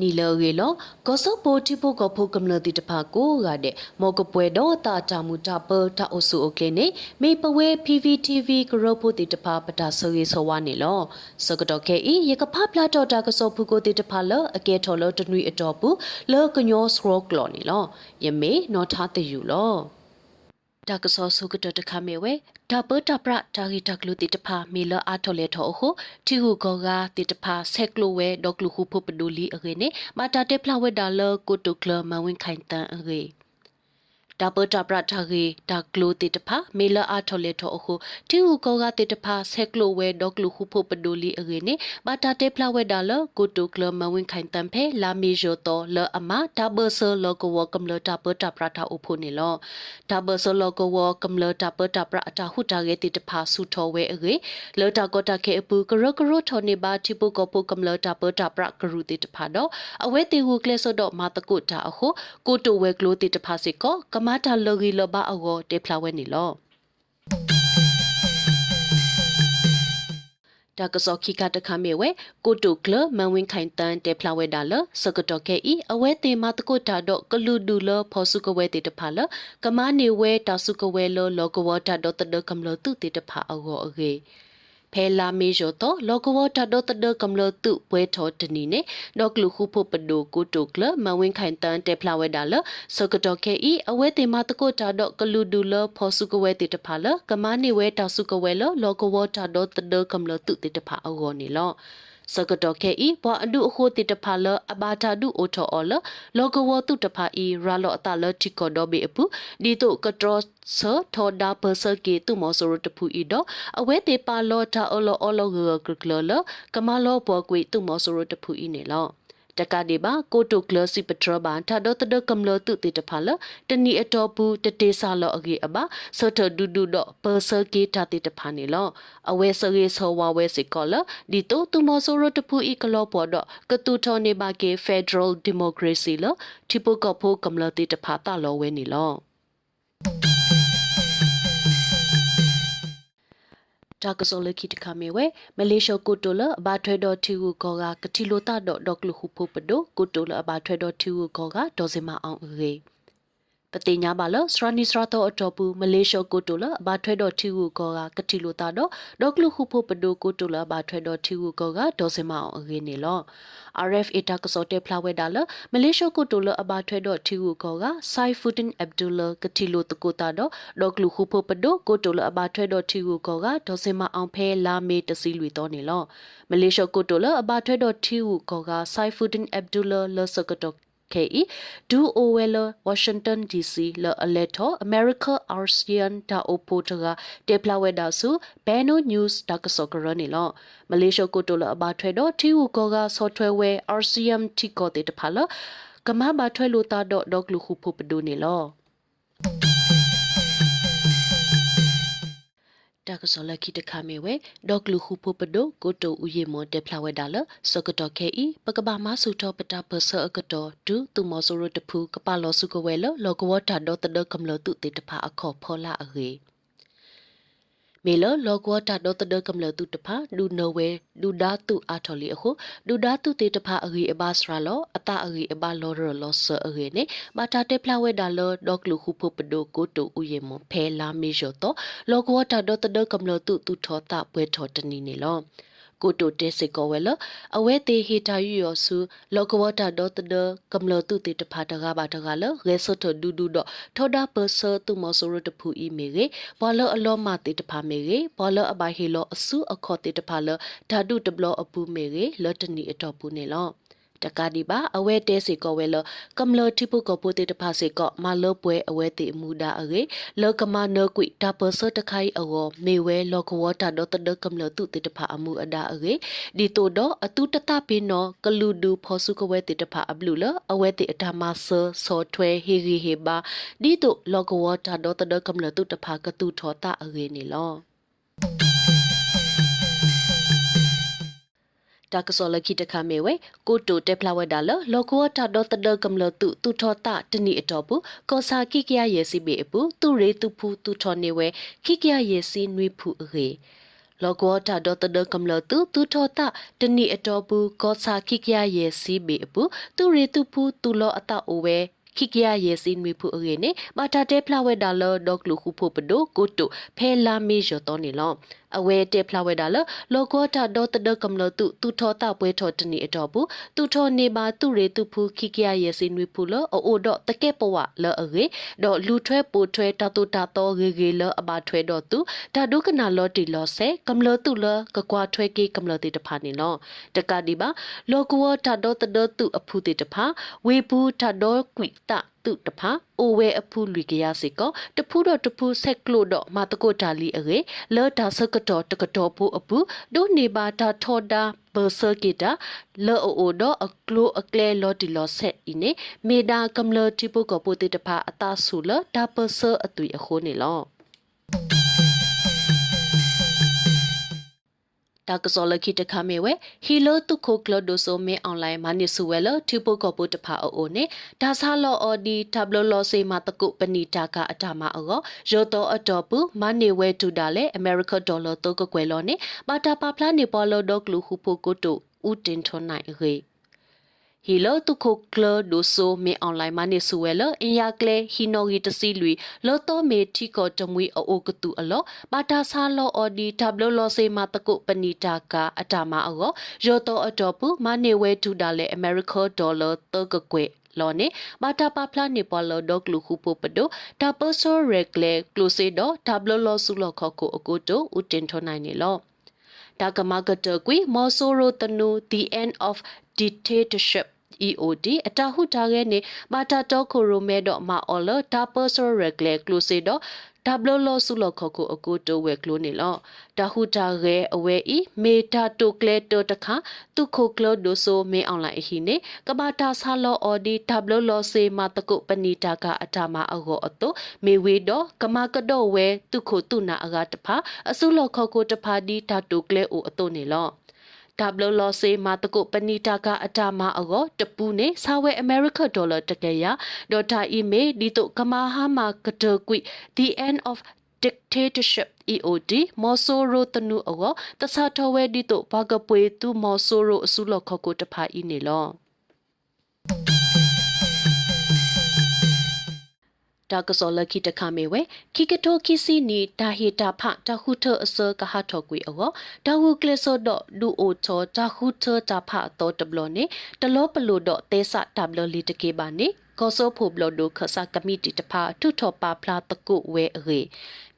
နီလောရေလောကောဆောပိုတိပိုကဖိုကမလတိတဖာကိုရတဲ့မောကပွဲတော့တာတာမူတာပတာအဆူအိုကေနေမေပဝဲ PVTV ကရောဖိုတိတဖာပတာဆိုရေဆိုဝါနေလောစကတော့ကေဤရကဖပလာတော့တာကဆောဖူကိုတိတဖာလောအကဲထော်လောတနွေအတော်ပူလောကညောစရောကလောနေလောယမေနော်ထားတယူလော တာကဆောဆုကတတခမေဝဲဒါပတာပရတာဂီတကလူတိတဖာမီလအာထော်လေထောဟုတီဟုကောကတိတဖာဆက်ကလိုဝဲဒေါကလူခုဖပဒူလီအရေနေမာတာတေဖလာဝဲဒါလကိုတုကလမဝင်းခိုင်တန်အရေ ဒါပတာပရတာဂီဒါကလူတိတဖာမီလအာထော်လေထောဟုတီဟုကောကတိတဖာဆက်ကလိုဝဲဒေါကလူခုဖပဒူလီအရေနေမာတာတေဖလာဝဲဒါလကိုတုကလမဝင်းခိုင်တန်ဖဲလာမီဂျိုတော်လအမဒါဘဆာလောကဝကမလတာပတာပရတာဥဖုန်နေလောဒါဘဆာလောကဝကမလတာပတာပရအတာဟုတာရဲ့တိတဖာဆုထောဝဲအရေလောတာကောတာခေအပူကရကရထောနေပါတိပုကပုကမလတာပတာပရကရုတိတဖာတော့အဝဲတေဟုကလဆောတော့မာတကုတာအခုကိုတိုဝဲကလိုတိတဖာစစ်ကောကမတာလောဂီလောဘအောတေဖလာဝဲနေလောတာကစောခိကတခမေဝဲကိုတိုကလမန်ဝင်းခိုင်တန်တေဖလာဝဲဒါလစကတော့ကဲဤအဝဲတေမတကုတာတော့ကလူဒူလဖောစုကဝဲတေတဖာလကမနေဝဲတာစုကဝဲလောလောကဝတာတော့တဒကမလတုတေတဖာအောအဂေ ဖဲလာမေဂျိုတော့လောကဝတာဒတဒကမလတုပွဲထောတနီနေတော့ကလူခုဖို့ပဒိုကိုတိုကလမဝင်းခိုင်တန်တေဖလာဝဲဒါလစကတော့ခဲဤအဝဲတေမတကုတာတော့ကလူဒူလဖောစုကဝဲတေတဖာလကမနေဝဲတာစုကဝဲလောလောကဝတာဒတဒကမလတုတေတဖာအောနေလော စကတော့ခဲဤဘွာအဒုအခုတိတဖာလအဘာတာဒုအိုထောအော်လလောကဝတုတဖာဤရာလောအတလတိကောဒဘေအပူဒီတုကတရဆထောဒါပစကေတုမောဆိုရတဖူဤတော့အဝဲတေပါလောတာအော်လောအော်လောဂကကလလကမလောဘောကွေတုမောဆိုရတဖူဤနေလော တကဒီပါကိုတိုကလစီပထရဘာထာဒတဒကမလတုတိတဖလတနီအတော်ဘူးတတေဆာလောအဂေအဘာဆထဒူဒူဒပစကေတာတိတဖာနေလောအဝဲစရေဆောဝဝဲစီကောလဒီတိုတူမဆိုရတဖူဤကလောပေါ်တော့ကတူထောနေပါကေ Federal Democracy လတိပကဖိုကမလတိတဖာတလောဝဲနေလော တာကစောလခိတခမေဝဲမလေးရှားကိုတိုလအဘာထွဲတော်တီဝကောကကတိလိုတာတော့ဒေါကလူခုဖို့ပဒိုကိုတိုလအဘာထွဲတော်တီဝကောကဒေါ်စမအောင်အေ ပတိညာပါလစရနီစရတော့အတော်ပူမလေးရှားကိုတိုလအဘာထွဲတော်တီဝကောကကတိလိုတာတော့ဒေါကလူခုဖို့ပဒိုကိုတိုလအဘာထွဲတော်တီဝကောကဒေါ်စမအောင်အေနေလော RFA တာကစောတေဖလာဝဲဒါလမလေးရှားကိုတိုလအဘာထွဲတော့ထီဝကောကဆိုင်ဖူတင်အဗ်ဒူလာကတိလိုတကိုတာတော့ဒေါကလူခုဖို့ပဒိုကိုတိုလအဘာထွဲတော့ထီဝကောကဒေါ်စင်မအောင်ဖဲလာမေတစီလွေတော့နေလောမလေးရှားကိုတိုလအဘာထွဲတော့ထီဝကောကဆိုင်ဖူတင်အဗ်ဒူလာလစကတော့ KE do Owella Washington DC le aleto America ASEAN da opotaga teplaweda su Beno News da kasokara ni lo Malaysia ko to la ba thwe do thi u ko ga software we RCM thi ko te ta phala kama ba thwe lo ta do dok lu khu phu pdu ni lo တကစောလခိတခမေဝဲဒေါကလူခုပပဒိုကိုတိုဥယေမောတေဖလာဝဲဒါလစကတော့ခဲဤပကဘာမဆုထောပတာပဆအကတော့ဒူတူမောဆိုရတဖူကပလောစုကဝဲလလောကဝတာဒေါတဒကမလတုတေတဖာအခောဖောလာအဟေ မေလလောကောတာဒေါတဒကမလတုတဖာဒူနိုဝဲဒူဒါတုအာထော်လီအခုဒူဒါတုတေတဖာအဂီအဘာစရာလောအတအဂီအဘာလောရလောဆအဂီနေဘာတာတေဖလာဝဲဒါလောဒေါကလူခုဖပဒိုကိုတူဥယေမဖဲလာမေဂျောတော့လောကောတာဒေါတဒကမလတုတုထောတာပွဲထောတနီနေလော ကိုတိုတဲစစ်ကောဝဲလအဝဲတေဟီတာယူယောစုလောကဝတာဒေါတဒကမ္လတုတေတဖာတကားပါတကားလရဲဆထဒူဒူတော့ထောဒါပဆတုမဆိုရတဖူအီမေရေဘောလအလောမတေတဖာမေရေဘောလအဘိုင်ဟီလောအစုအခေါ်တေတဖာလဓာတုတဘလအပူမေရေလောတနီအတော်ပူနေလော တကဒီပါအဝဲတဲစီကောဝဲလကမ္လတိပုကပိုတေတဖာစေကောမလောပွဲအဝဲတေမူဒါအေလောကမနကွိတာပစတခိုင်အောမေဝဲလောကဝတာဒတဒကမ္လတုတေတဖာအမှုအဒါအေဒီတိုတော့အတုတတပိနောကလူဒူဖောစုကဝဲတေတဖာအဘလူလအဝဲတေအတမဆဆောထွဲဟီရီဟေဘာဒီတိုလောကဝတာဒတဒကမ္လတုတဖာကတုထောတာအေနေလော တာကစောလခိတခမေဝဲကိုတိုတက်ဖလာဝဲဒါလလောကောတာဒေါတဒကမလတုသူထောတာတနိအတော်ဘူးကောစာခိကရယေစီဘေအပူသူရေသူဖူသူထောနေဝဲခိကရယေစီနွေဖူအေလောကောတာဒေါ်တဒကမ္လတုသူထောတာတနိအတော်ဘူးကောစာခိကရရဲ့စီဘေအပူသူရေသူဖူသူလောအတအိုဝဲခိကရရဲ့စီနွေဖူအရေနေမာတာတဲဖလာဝဲဒါလောဒေါကလူခုဖို့ပဒိုကိုတိုဖဲလာမေရတော်နေလော အဝဲတဲဖလာဝဲဒါလလောကောတာဒေါ်တဒကမ္လတုသူထောတာပွဲထောတနိအတော်ဘူးသူထောနေပါသူရေသူဖူခိကရရဲ့စီနွေဖူလောအိုဒေါတကဲပဝလောအရေဒေါလူထွဲပိုထွဲတတုတာတော်ရေရေလောအပါထွဲတော့သူဒါဒုကနာလောတီလောဆဲကမ္လတုလကကွာထွဲကေကမ္လတိတဖာနေလောတကတိပါလောကောတာဒေါတဒတုအဖူတိတဖာဝေဘူးတာဒေါကွိတ တုတဖာအိုဝဲအဖူလူကရစေကောတဖူတော့တဖူဆက်ကလို့တော့မာတကိုတာလီအရေလောတာဆကတော်တကတော်ဖူအပူဒိုနေပါတာထောတာဘဆာကီတာလောအိုတော့အကလိုအကလဲလောတီလောဆက်ဤနေမေဒါကမ္လတိပုကပုတိတဖာအတာဆူလဒါပဆာအသွေအခိုးနေလော တာကစောလခိတခမေဝဲဟီလိုတုခိုကလဒိုဆိုမေအွန်လိုင်းမနိဆူဝဲလထူပိုကပိုတဖာအိုနေဒါဆာလောအော်ဒီတဘလလောစေမတကုပနီတာကအတမအောရိုတိုအတော်ပူမနေဝဲတူတာလေအမေရိကဒေါ်လာတော့ကကွယ်လောနေမာတာပါဖလာနေပေါ်လောဒေါကလူဟုပိုကိုတိုဦးတင်ထွန်နိုင်ရေ ဟီလိုတုခိုကလဒိုဆိုမေအွန်လိုင်းမနိဆူဝဲလအင်ယာကလေဟီနိုဂီတစီလူလောတော့မေတီကောတမွေအိုကတူအလောဘာတာဆာလောအော်ဒီတဘလလောစေမတကုပနီတာကအတာမအောရောတော့အတော်ပူမနေဝဲထူတာလေအမေရိကဒေါ်လာတော့ကကွယ်လောနေဘာတာပါဖလာနေပေါ်လောဒကလူခုပပဒိုတာပဆိုရက်လေကလိုစေဒတဘလလောဆုလောခကိုအကိုတိုဦးတင်ထွန်နိုင်နေလော ဒါကမကတကွေမော်ဆိုရိုတနူ the end of dictatorship EOD အတဟုတာခဲနေမာတာတော့ခိုရိုမဲတော့မာအော်လတာပဆရရက်လေကလိုစီတော့ ဒါဘလလောဆုလခခုအကိုတိုဝဲကလိုနေလောတဟုတာရဲအဝဲဤမေတာတိုကလေတိုတခါတုခိုကလိုဒိုဆိုမေအွန်လိုင်းအဟိနေကဘာတာဆာလောအော်ဒီဒါဘလလောစေမာတကုပနီတာကအတာမအကောအတုမေဝေတော့ကမကတော့ဝဲတုခိုတုနာအကတဖာအဆုလခခုတဖာဒီဒါတိုကလေအိုအတုနေလော ဒါဘလလောစေမာတကုပနီတာကအတာမအောတပူနေဆာဝဲအမေရိကဒေါ်လာတကယ်ရဒေါ်တာအီမေဒီတုကမာဟာမာကတကွိ the end of dictatorship EOD မော်ဆိုရိုတနုအောတဆာထဝဲဒီတုဘာကပွေသူမော်ဆိုရိုအစုလခကိုတဖာဤနေလော တာကစောလခိတခမေဝဲခိကတိုခိစီနီဒါဟီတာဖတာခုထအစကဟာထောကွေအောဒါဟုကလဆောဒဒူအိုချောတာခုထတာဖတော့တဘလနေတလောပလိုတော့တေဆတာဘလလီတကေပါနေ ကောဆိုဖိုဘလဒိုခဆာကမီတီတဖာထုထောပါဖလာတကုဝဲအေ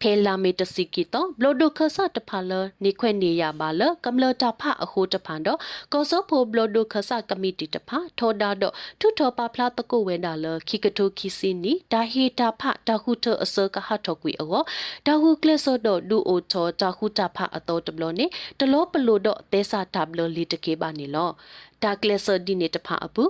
ဖဲလာမီတစီကီတော့ဘလဒိုခဆာတဖာလနေခွဲ့နေရပါလကမ္လတာဖအခိုးတဖန်တော့ကောဆိုဖိုဘလဒိုခဆာကမီတီတဖာထောဒါတော့ထုထောပါဖလာတကုဝဲဒါလခိကတိုခိစီနီဒါဟီတာဖတာခုထအစကဟထောကွီအောဒါဟုကလဆောတော့ဒူအိုချောတာခုတာဖအတော်တဘလနေတလောပလိုတော့တဲစာတာဘလလီတကေပါနေလောဒါကလဆောဒီနေတဖာအပူ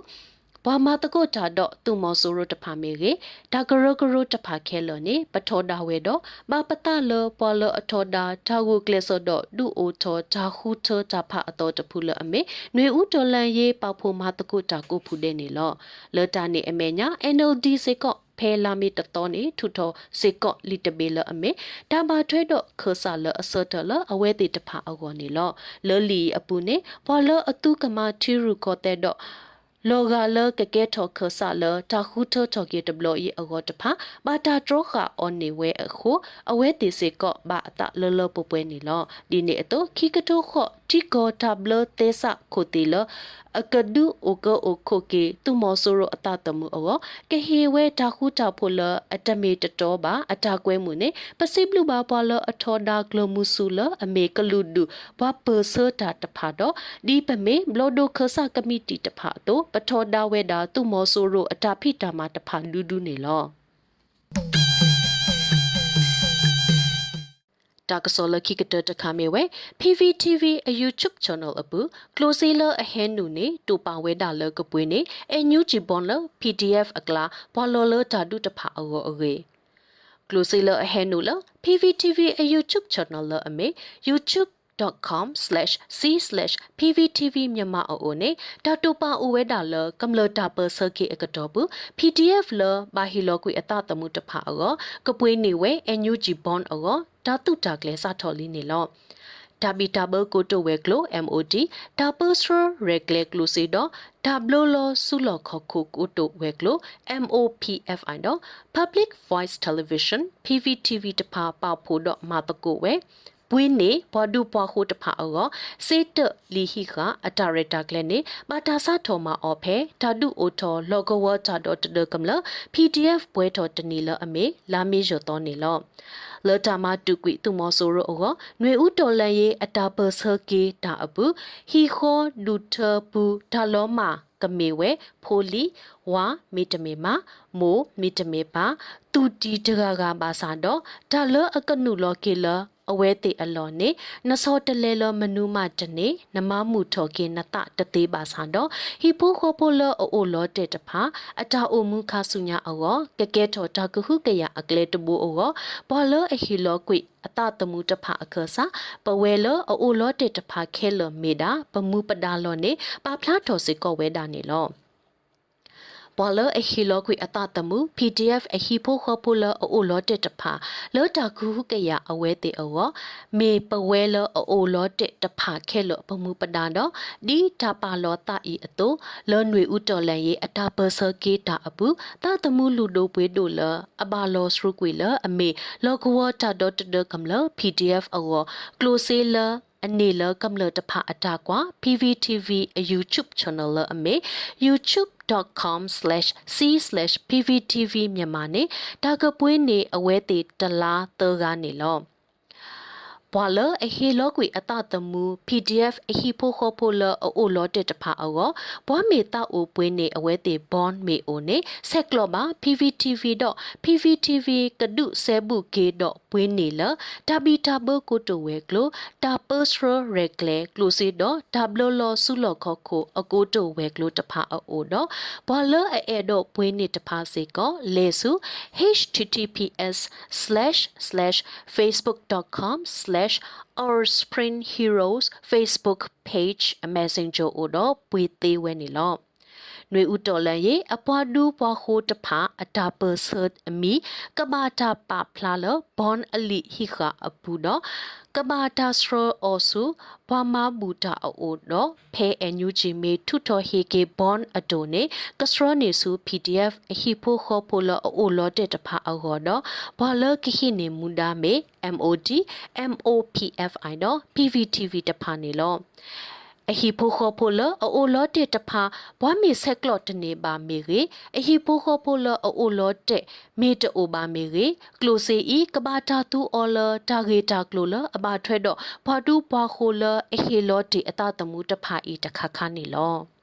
ဘာမတကုတာတော့သူမောဆိုရတဖာမေကေဒါကရကရတဖာခဲလနေပထောဒါဝဲတော့မပတလပေါ်လအထောဒါထာဝကလဆတော့ဒူအိုထောဒါခုထတာဖာအတော်တဖူလအမေຫນွေဦးတော်လန်ရေးပေါဖို့မတကုတာကိုဖူတဲ့နေလောလောတာနေအမေညာ NLD စေကော့ဖဲလာမီတတော်နေထူထောစေကော့လီတဘေလအမေတဘာထွဲတော့ခဆာလအစတလအဝဲတိတဖာအောကောနေလောလောလီအပူနေဘောလအတုကမထီရူကောတဲ့တော့ လောဂါလကကဲထောခဆာလတာခုထထောကေတဘလို့ဤအဂောတဖာဘာတာထရခာအွန်နေဝဲအခုအဝဲတိစေကောဘာအတလလပပွဲနေလောဒီနေအတော့ခိကတိုခော့တီကောတဘလတေဆာခိုတီလအကဒူအိုကောအိုခိုကေသူမောဆိုရအတတမှုအောကဟေဝဲတာခုတာဖိုလအတမေတတော်ပါအတာကွဲမှုနေပစိပလူပါပွာလအထောဒါဂလမှုဆူလအမေကလူဒူဘပဆတာတဖာတော့ဒီပမေဘလောဒိုခဆာကမီတီတဖာတော့ပထောဒါဝဲတာသူမောဆိုရအတာဖိတာမှာတဖာလူဒူနေလောတာကစောလခိကတတခမေဝဲ PVTV အ YouTube channel အပူ closeler အဟဲနူနေတူပါဝဲတာလကပွေးနေအညူဂျီဘွန်လ PDF အကလာဘောလောလတာဒုတဖာအောအဝေ closeler အဟဲနူလ PVTV အ YouTube channel လအမေ YouTube facebook.com/c/pvtv မြန်မာအိုနေဒါတူပါအိုဝဲတာလကမ္လတာပစကေအကတော်ဘူး pdf လဘာဟီလောကွေအတတမှုတဖာအောကပွေးနေဝဲ NUG bond အောဓာတုတာကလေးစထော်လီနေလောဒါဘီတာဘကိုတိုဝဲကလို MOD ဒါပစရရက်ကလေကလိုစီတော့ဒါဘလိုလောဆူလောခခုကိုတိုဝဲကလို MOPFI တော့ Public Voice Television PVTV တဖာပေါဖို့တော့မာတကိုဝဲ ဘွေးနေဘော်ဒူပွားခိုတဖာအောစေတလီဟီကအတာရတာကလနေဘာတာစာထော်မာအော်ဖဲဓာတုအိုထော်လောကဝတာဒတ်တကမလ PDF ပွဲထော်တနီလအမေလာမေရတော်နေလောလတာမတုကွီသူမောဆိုရောအောຫນွေဥတော်လန်ရေးအတာပစကေတာအပူဟီခောဒူထဘူးဒါလောမာကမေဝဲဖိုလီဝါမီတမေမာမိုမီတမေပါတူတီတဂါကပါစာတော့ဒါလအကနုလောကေလအဝဲတေအလော်နေနစောတလဲလမနုမတနေနမမှုထော်ကေနတတသေးပါဆန်တော့ဟီဖိုခိုပိုလအိုလောတေတဖာအတာအိုမှုခါဆုညာအောကကဲထော်တာကဟုကရအကလေတဘူအောဘောလအဟီလောကွိအတတမှုတဖာအခဆာပဝဲလအိုလောတေတဖာခဲလမေတာပမှုပဒါလောနေပါဖလားထော်စေကောဝဲတာနေလော ဘလအဟီလောကွေအတတမှု PDF အဟီဖိုခေါ်ပူလအိုလောတက်တဖာလောတာကူဟုကရအဝဲတေအောမေပဝဲလအိုလောတက်တဖာခဲလောပမှုပဒါတော့ဒီတာပါလောတာဤအတူလောနွေဥတော်လန်ရေးအတာပစကေတာအပူတာတမှုလူဒိုပွေးတို့လအဘာလောစရုကွေလအမေလောကဝတာဒတ်ဒကမလ PDF အော close လ အနေလကမ္လတဖအတာကွာ PVTV YouTube channel အမေ youtube.com/c/pvtv မြန်မာနေဒါကပွေးနေအဝဲတေတလားသောကနေလော ဘွာလအဟီလောကွေအတတမူ PDF အဟီဖိုခိုဖိုလအိုလောတက်တဖာအောဘွာမေတာအိုပွေးနေအဝဲတေ bond မေအိုနေဆက်ကလောပါ pvtv.pvtv ကဒုဆဲဘူးကေတော့ပွေးနေလတာဘီတာဘကိုတိုဝဲကလိုတာပစရရက်ကလေကလိုစီတော့ဒါဘလလောဆုလောခခိုအကိုတိုဝဲကလိုတဖာအိုတော့ဘွာလအဲတော့ပွေးနေတဖာစေကောလေစု https://facebook.com/ our spring heroes facebook page messenger အိုတော့ပွေသေးဝဲ နေလောနွေဦးတော်လန်ရဲ့အပွားဒူးပွားဟိုတဖာအတာပဆတ်အမီကဘာတာပဖလာလဘွန်အလီဟီခာအပူတော့ကဘာတာစရောအောဆူဘွာမဘူတာအိုတော့ဖဲအန်ယူဂျီမေထုတော်ဟေကေဘွန်အတိုနေကစရောနေဆူ PDF အဟီဖိုခေါပိုလအိုလောတဲ့တဖာအောတော့ဘာလကခိနေမူဒါမေ MOD MOPFI တော့ PVTV တဖာနေလော အဟိဖိုခောဖိုလအိုလောတေတဖာဘွားမီဆက်ကလော့တနေပါမေရေအဟိဖိုခောဖိုလအိုလောတေမေတိုပါမေရေကလိုစေဤကဘာတာတူအော်လတာဂေတာကလိုလအဘာထွဲ့တော့ဘွာတူဘွာခိုလအဟိလောတေအတတမှုတဖာဤတခါခါနေလော